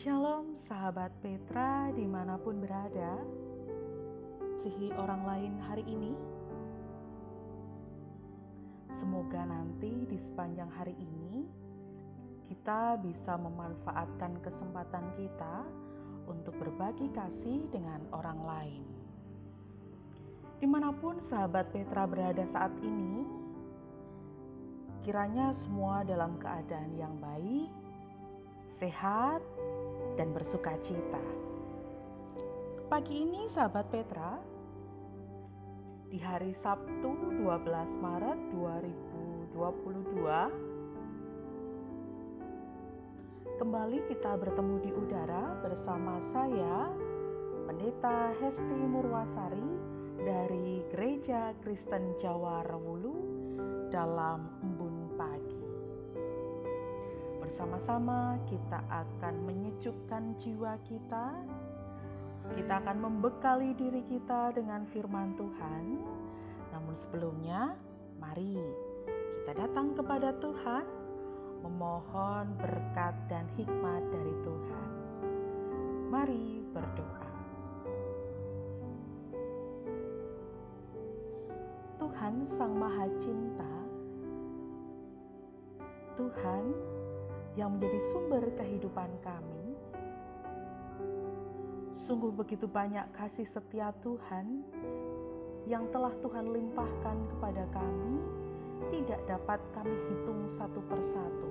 Shalom sahabat Petra di mana pun berada. Sihi orang lain hari ini. Semoga nanti di sepanjang hari ini Kita bisa memanfaatkan kesempatan kita Untuk berbagi kasih dengan orang lain. Di mana pun sahabat Petra berada saat ini Kiranya semua dalam keadaan yang baik, sehat, dan bersuka cita. Pagi ini sahabat Petra, di hari Sabtu 12 Maret 2022, kembali kita bertemu di udara bersama saya, Pendeta Hesti Murwasari dari Gereja Kristen Jawa Rewulu dalam. Bersama-sama kita akan menyejukkan jiwa kita. Kita akan membekali diri kita dengan firman Tuhan. Namun sebelumnya, mari kita datang kepada Tuhan memohon berkat dan hikmat dari Tuhan. Mari berdoa. Tuhan Sang Maha Cinta, Tuhan yang menjadi sumber kehidupan kami. Sungguh begitu banyak kasih setia Tuhan yang telah Tuhan limpahkan kepada kami, tidak dapat kami hitung satu persatu.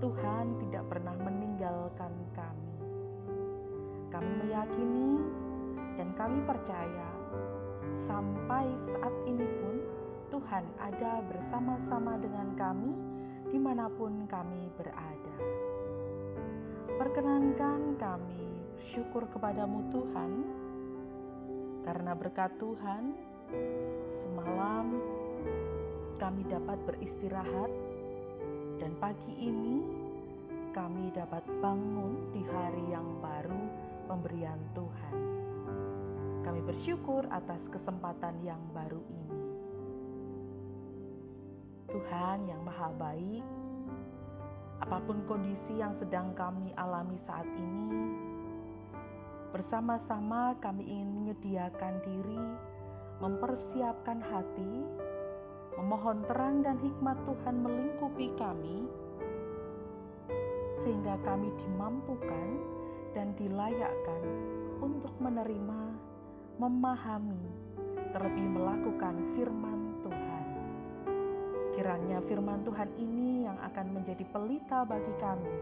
Tuhan tidak pernah meninggalkan kami. Kami meyakini dan kami percaya sampai saat ini pun Tuhan ada bersama-sama dengan kami di mana pun kami berada. Perkenankan kami bersyukur kepadamu Tuhan, karena berkat Tuhan, semalam kami dapat beristirahat dan pagi ini kami dapat bangun di hari yang baru pemberian Tuhan. Kami bersyukur atas kesempatan yang baru ini. Tuhan yang Maha Baik, apa pun kondisi yang sedang kami alami saat ini, bersama-sama kami ingin menyediakan diri, mempersiapkan hati, memohon terang dan hikmat Tuhan melingkupi kami, sehingga kami dimampukan dan dilayakkan untuk menerima, memahami, terlebih melakukan firman Kiranya firman Tuhan ini yang akan menjadi pelita bagi kami,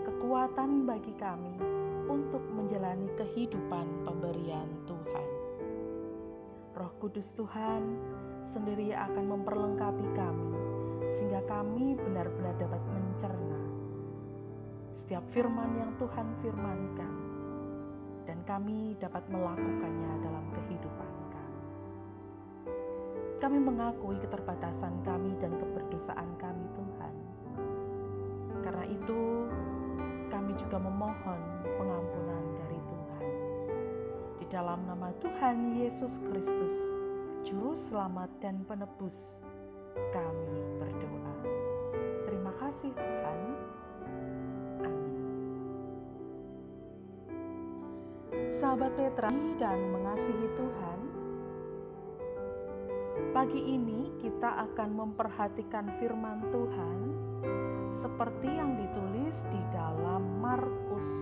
kekuatan bagi kami untuk menjalani kehidupan pemberian Tuhan. Roh Kudus Tuhan sendiri akan memperlengkapi kami, sehingga kami benar-benar dapat mencerna setiap firman yang Tuhan firmankan, dan kami dapat melakukannya dalam kehidupan kami mengakui keterbatasan kami dan keberdosaan kami, Tuhan. Karena itu, kami juga memohon pengampunan dari Tuhan. Di dalam nama Tuhan Yesus Kristus, Juru Selamat dan Penebus, kami berdoa. Terima kasih, Tuhan. Amin. Sahabat Petra dan mengasihi Tuhan, Pagi ini kita akan memperhatikan firman Tuhan seperti yang ditulis di dalam Markus.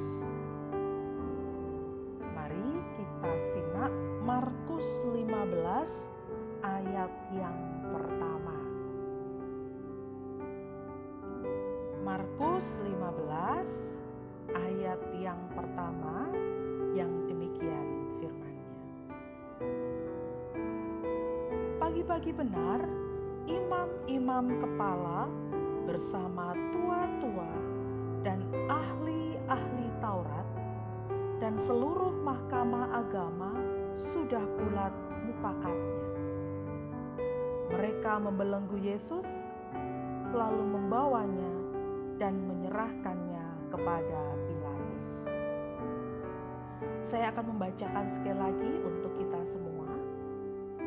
Mari kita simak Markus 15 ayat yang pertama. Markus 15 ayat yang pertama yang demikian pagi-pagi benar, imam-imam kepala bersama tua-tua dan ahli-ahli Taurat dan seluruh mahkamah agama sudah bulat mupakatnya. Mereka membelenggu Yesus, lalu membawanya dan menyerahkannya kepada Pilatus. Saya akan membacakan sekali lagi untuk kita semua.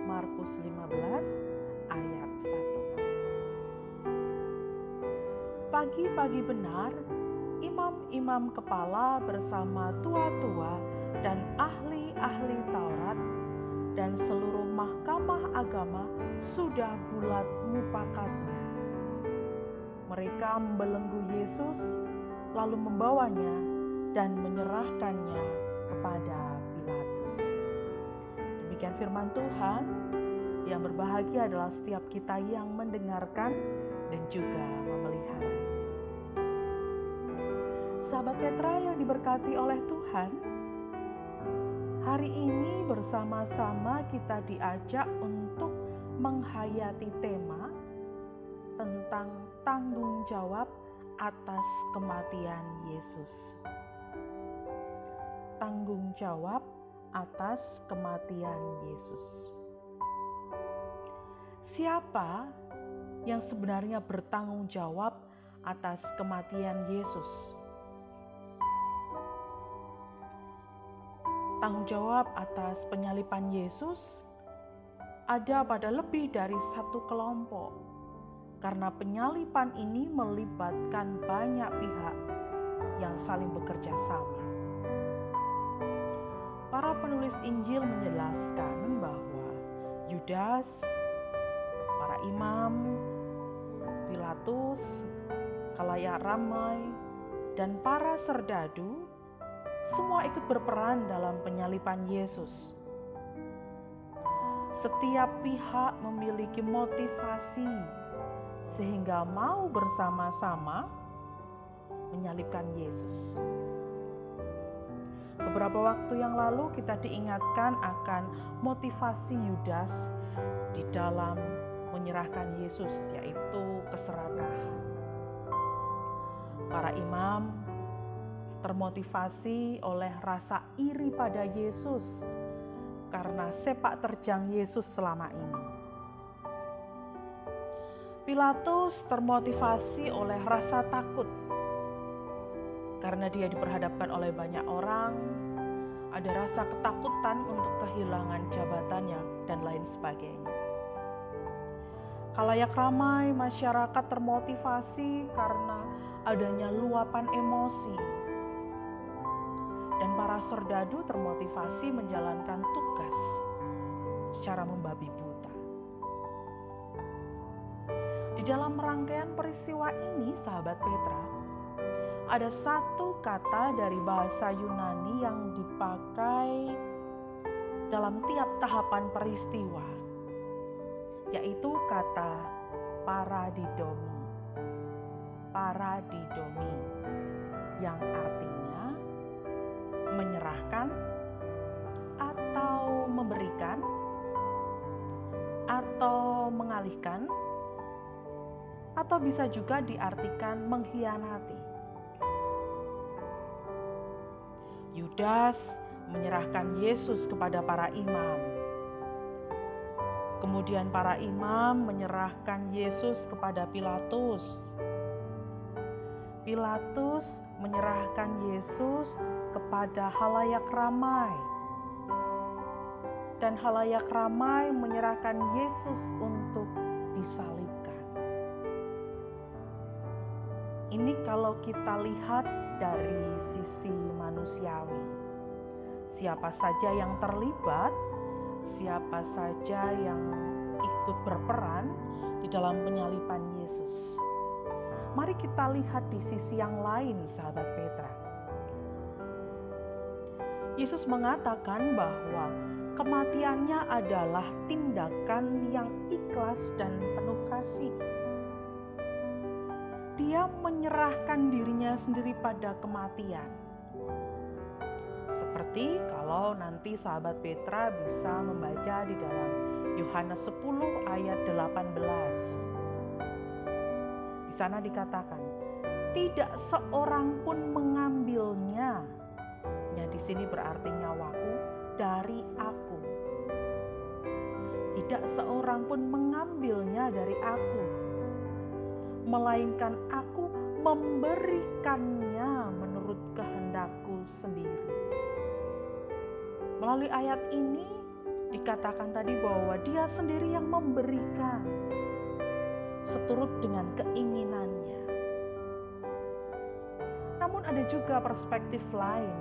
Markus 15 ayat 1. Pagi-pagi benar, imam kepala bersama tua-tua dan ahli-ahli Taurat dan seluruh mahkamah agama sudah bulat mupakatnya. Mereka membelenggu Yesus lalu membawanya dan menyerahkannya Demikian firman Tuhan, yang berbahagia adalah setiap kita yang mendengarkan dan juga memelihara. Sahabat Petra yang diberkati oleh Tuhan, hari ini bersama-sama kita diajak untuk menghayati tema tentang tanggung jawab atas kematian Yesus. Tanggung jawab atas kematian Yesus. Siapa yang sebenarnya bertanggung jawab atas kematian Yesus? Tanggung jawab atas penyalipan Yesus ada pada lebih dari satu kelompok karena penyalipan ini melibatkan banyak pihak yang saling bekerja sama. Para penulis Injil menjelaskan bahwa Yudas, para imam, Pilatus, kalayak ramai, dan para serdadu semua ikut berperan dalam penyalipan Yesus. Setiap pihak memiliki motivasi sehingga mau bersama-sama menyalibkan Yesus. Beberapa waktu yang lalu kita diingatkan akan motivasi Yudas di dalam menyerahkan Yesus yaitu keserakahan. Para imam termotivasi oleh rasa iri pada Yesus karena sepak terjang Yesus selama ini. Pilatus termotivasi oleh rasa takut karena dia diperhadapkan oleh banyak orang, ada rasa ketakutan untuk kehilangan jabatannya dan lain sebagainya. Kalayak ramai masyarakat termotivasi karena adanya luapan emosi. Dan para serdadu termotivasi menjalankan tugas secara membabi buta. Di dalam rangkaian peristiwa ini, sahabat Petra, ada satu kata dari bahasa Yunani yang dipakai dalam tiap tahapan peristiwa, yaitu kata paradidomi. Paradidomi yang artinya menyerahkan atau memberikan atau mengalihkan atau bisa juga diartikan mengkhianati. Yudas menyerahkan Yesus kepada para imam. Kemudian para imam menyerahkan Yesus kepada Pilatus. Pilatus menyerahkan Yesus kepada halayak ramai. Dan halayak ramai menyerahkan Yesus untuk disalib. Ini kalau kita lihat dari sisi manusiawi. Siapa saja yang terlibat, siapa saja yang ikut berperan di dalam penyalipan Yesus. Mari kita lihat di sisi yang lain, sahabat Petra. Yesus mengatakan bahwa kematiannya adalah tindakan yang ikhlas dan penuh kasih dia menyerahkan dirinya sendiri pada kematian. Seperti kalau nanti sahabat Petra bisa membaca di dalam Yohanes 10 ayat 18. Di sana dikatakan, tidak seorang pun mengambilnya. Ya, di sini berarti nyawaku dari aku. Tidak seorang pun mengambilnya dari aku melainkan aku memberikannya menurut kehendakku sendiri. Melalui ayat ini dikatakan tadi bahwa dia sendiri yang memberikan seturut dengan keinginannya. Namun ada juga perspektif lain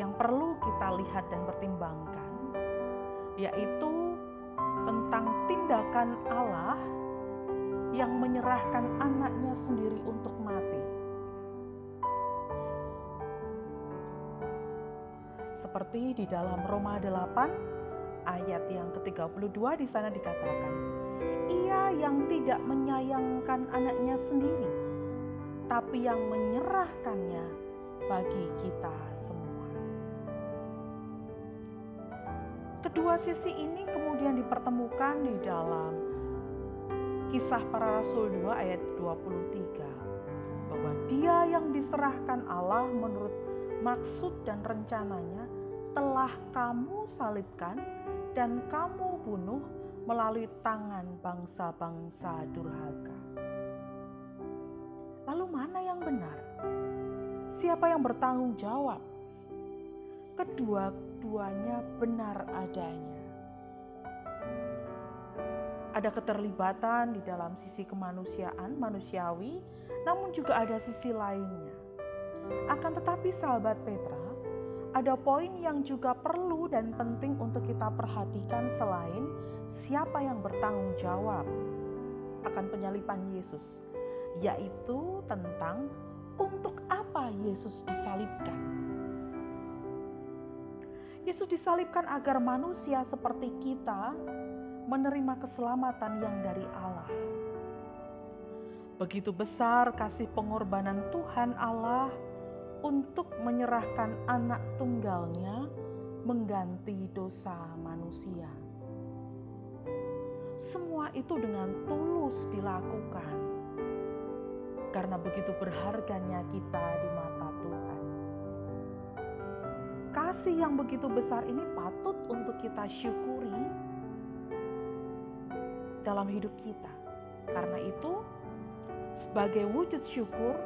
yang perlu kita lihat dan pertimbangkan, yaitu tentang tindakan Allah yang menyerahkan anaknya sendiri untuk mati. Seperti di dalam Roma 8 ayat yang ke-32 di sana dikatakan, Ia yang tidak menyayangkan anaknya sendiri, tapi yang menyerahkannya bagi kita semua. Kedua sisi ini kemudian dipertemukan di dalam Kisah Para Rasul 2 ayat 23 bahwa dia yang diserahkan Allah menurut maksud dan rencananya telah kamu salibkan dan kamu bunuh melalui tangan bangsa-bangsa durhaka. Lalu mana yang benar? Siapa yang bertanggung jawab? Kedua-duanya benar adanya. Ada keterlibatan di dalam sisi kemanusiaan, manusiawi, namun juga ada sisi lainnya. Akan tetapi sahabat Petra, ada poin yang juga perlu dan penting untuk kita perhatikan selain siapa yang bertanggung jawab akan penyalipan Yesus, yaitu tentang untuk apa Yesus disalibkan. Yesus disalibkan agar manusia seperti kita menerima keselamatan yang dari Allah. Begitu besar kasih pengorbanan Tuhan Allah untuk menyerahkan anak tunggalnya mengganti dosa manusia. Semua itu dengan tulus dilakukan karena begitu berharganya kita di mata Tuhan. Kasih yang begitu besar ini patut untuk kita syukuri dalam hidup kita. Karena itu, sebagai wujud syukur,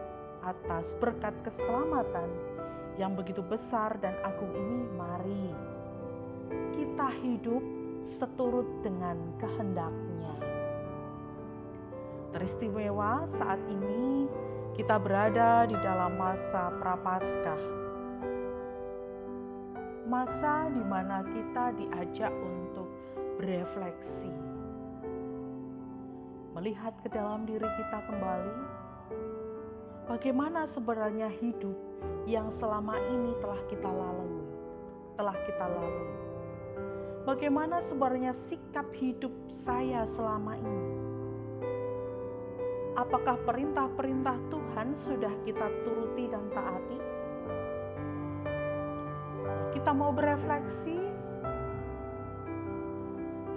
atas berkat keselamatan yang begitu besar dan agung ini, mari kita hidup seturut dengan kehendaknya. Teristimewa saat ini kita berada di dalam masa prapaskah. Masa di mana kita diajak untuk berefleksi. Melihat ke dalam diri kita kembali bagaimana sebenarnya hidup yang selama ini telah kita lalui, telah kita lalui. Bagaimana sebenarnya sikap hidup saya selama ini? Apakah perintah-perintah Tuhan sudah kita turuti dan taati? Kita mau berefleksi,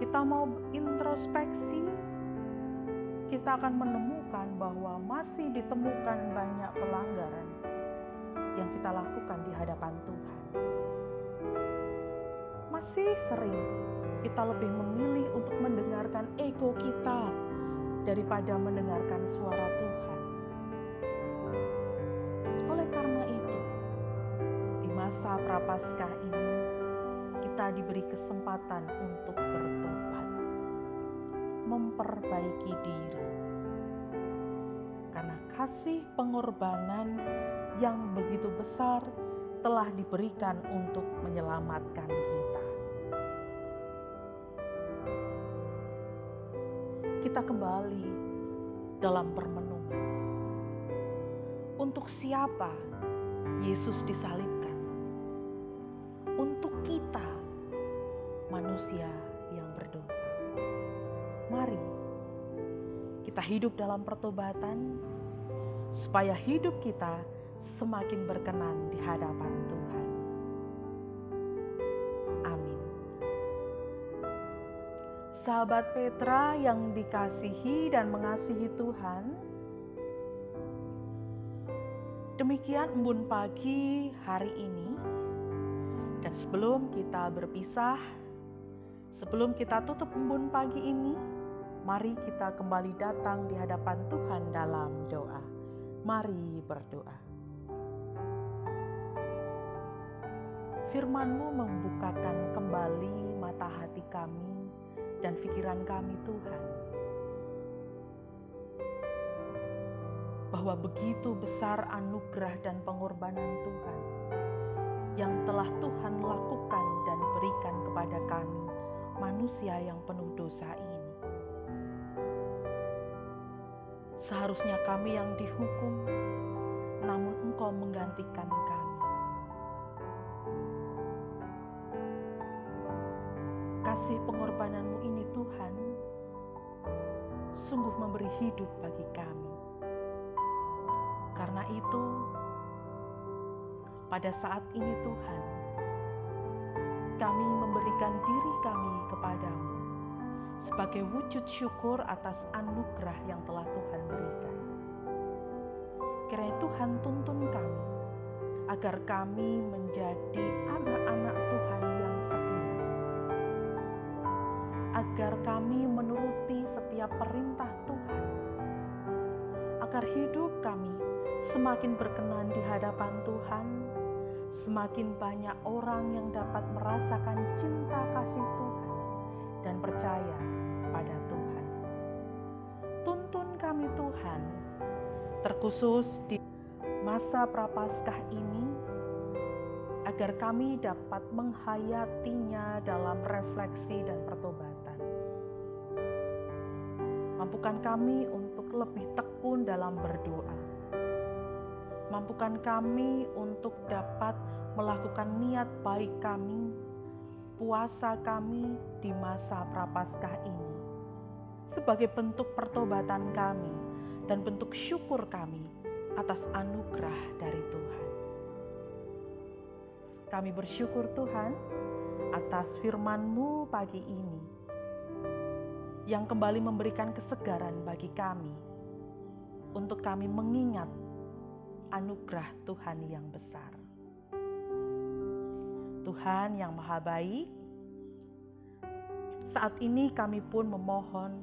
kita mau introspeksi, kita akan menemukan bahwa masih ditemukan banyak pelanggaran yang kita lakukan di hadapan Tuhan. Masih sering kita lebih memilih untuk mendengarkan ego kita daripada mendengarkan suara Tuhan. Oleh karena itu, di masa prapaskah ini kita diberi kesempatan untuk bertobat memperbaiki diri. Karena kasih pengorbanan yang begitu besar telah diberikan untuk menyelamatkan kita. Kita kembali dalam permenungan. Untuk siapa Yesus disalibkan? Untuk kita, manusia kita hidup dalam pertobatan, supaya hidup kita semakin berkenan di hadapan Tuhan. Amin. Sahabat Petra yang dikasihi dan mengasihi Tuhan, demikian embun pagi hari ini. Dan sebelum kita berpisah, sebelum kita tutup embun pagi ini, Mari kita kembali datang di hadapan Tuhan dalam doa. Mari berdoa. Firman-Mu membukakan kembali mata hati kami dan pikiran kami Tuhan. Bahwa begitu besar anugerah dan pengorbanan Tuhan yang telah Tuhan lakukan dan berikan kepada kami, manusia yang penuh dosa ini. Seharusnya kami yang dihukum, namun Engkau menggantikan kami. Kasih pengorbananmu ini Tuhan, sungguh memberi hidup bagi kami. Karena itu, pada saat ini Tuhan, kami memberikan diri kami kepadamu sebagai wujud syukur atas anugerah yang telah Tuhan berikan. Kiranya Tuhan tuntun kami agar kami menjadi anak-anak Tuhan yang setia. Agar kami menuruti setiap perintah Tuhan. Agar hidup kami semakin berkenan di hadapan Tuhan, semakin banyak orang yang dapat merasakan cinta kasih Tuhan dan percaya pada Tuhan. Tuntun kami Tuhan, terkhusus di masa prapaskah ini, agar kami dapat menghayatinya dalam refleksi dan pertobatan. Mampukan kami untuk lebih tekun dalam berdoa Mampukan kami untuk dapat melakukan niat baik kami, puasa kami di masa prapaskah ini, sebagai bentuk pertobatan kami dan bentuk syukur kami atas anugerah dari Tuhan. Kami bersyukur Tuhan atas firman-Mu pagi ini yang kembali memberikan kesegaran bagi kami untuk kami mengingat anugerah Tuhan yang besar. Tuhan yang Maha Baik, saat ini kami pun memohon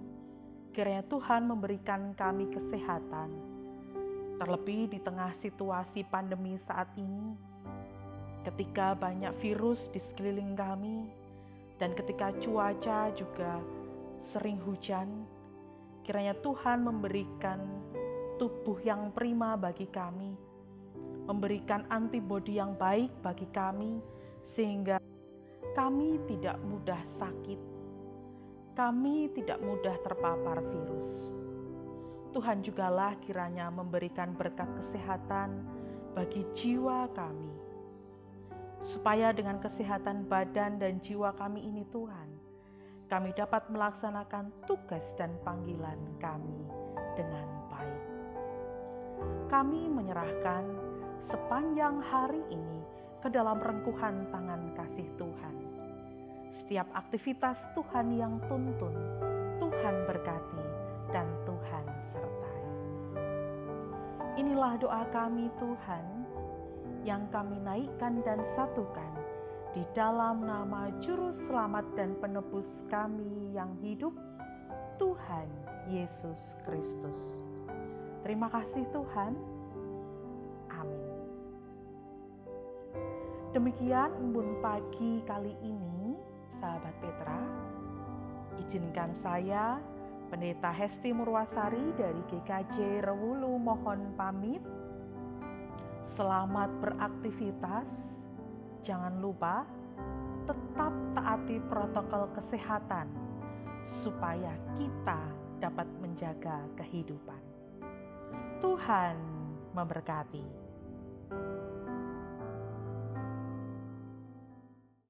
kiranya Tuhan memberikan kami kesehatan, terlebih di tengah situasi pandemi saat ini, ketika banyak virus di sekeliling kami, dan ketika cuaca juga sering hujan, kiranya Tuhan memberikan tubuh yang prima bagi kami, memberikan antibodi yang baik bagi kami, sehingga kami tidak mudah sakit, kami tidak mudah terpapar virus. Tuhan jugalah kiranya memberikan berkat kesehatan bagi jiwa kami, supaya dengan kesehatan badan dan jiwa kami ini, Tuhan, kami dapat melaksanakan tugas dan panggilan kami dengan baik. Kami menyerahkan sepanjang hari ini ke dalam rengkuhan tangan kasih Tuhan. Setiap aktivitas Tuhan yang tuntun, Tuhan berkati dan Tuhan sertai. Inilah doa kami Tuhan yang kami naikkan dan satukan di dalam nama Juru Selamat dan Penebus kami yang hidup, Tuhan Yesus Kristus. Terima kasih Tuhan. Demikian embun pagi kali ini, sahabat Petra. Izinkan saya, Pendeta Hesti Murwasari dari GKJ Rewulu mohon pamit. Selamat beraktivitas. Jangan lupa tetap taati protokol kesehatan supaya kita dapat menjaga kehidupan. Tuhan memberkati.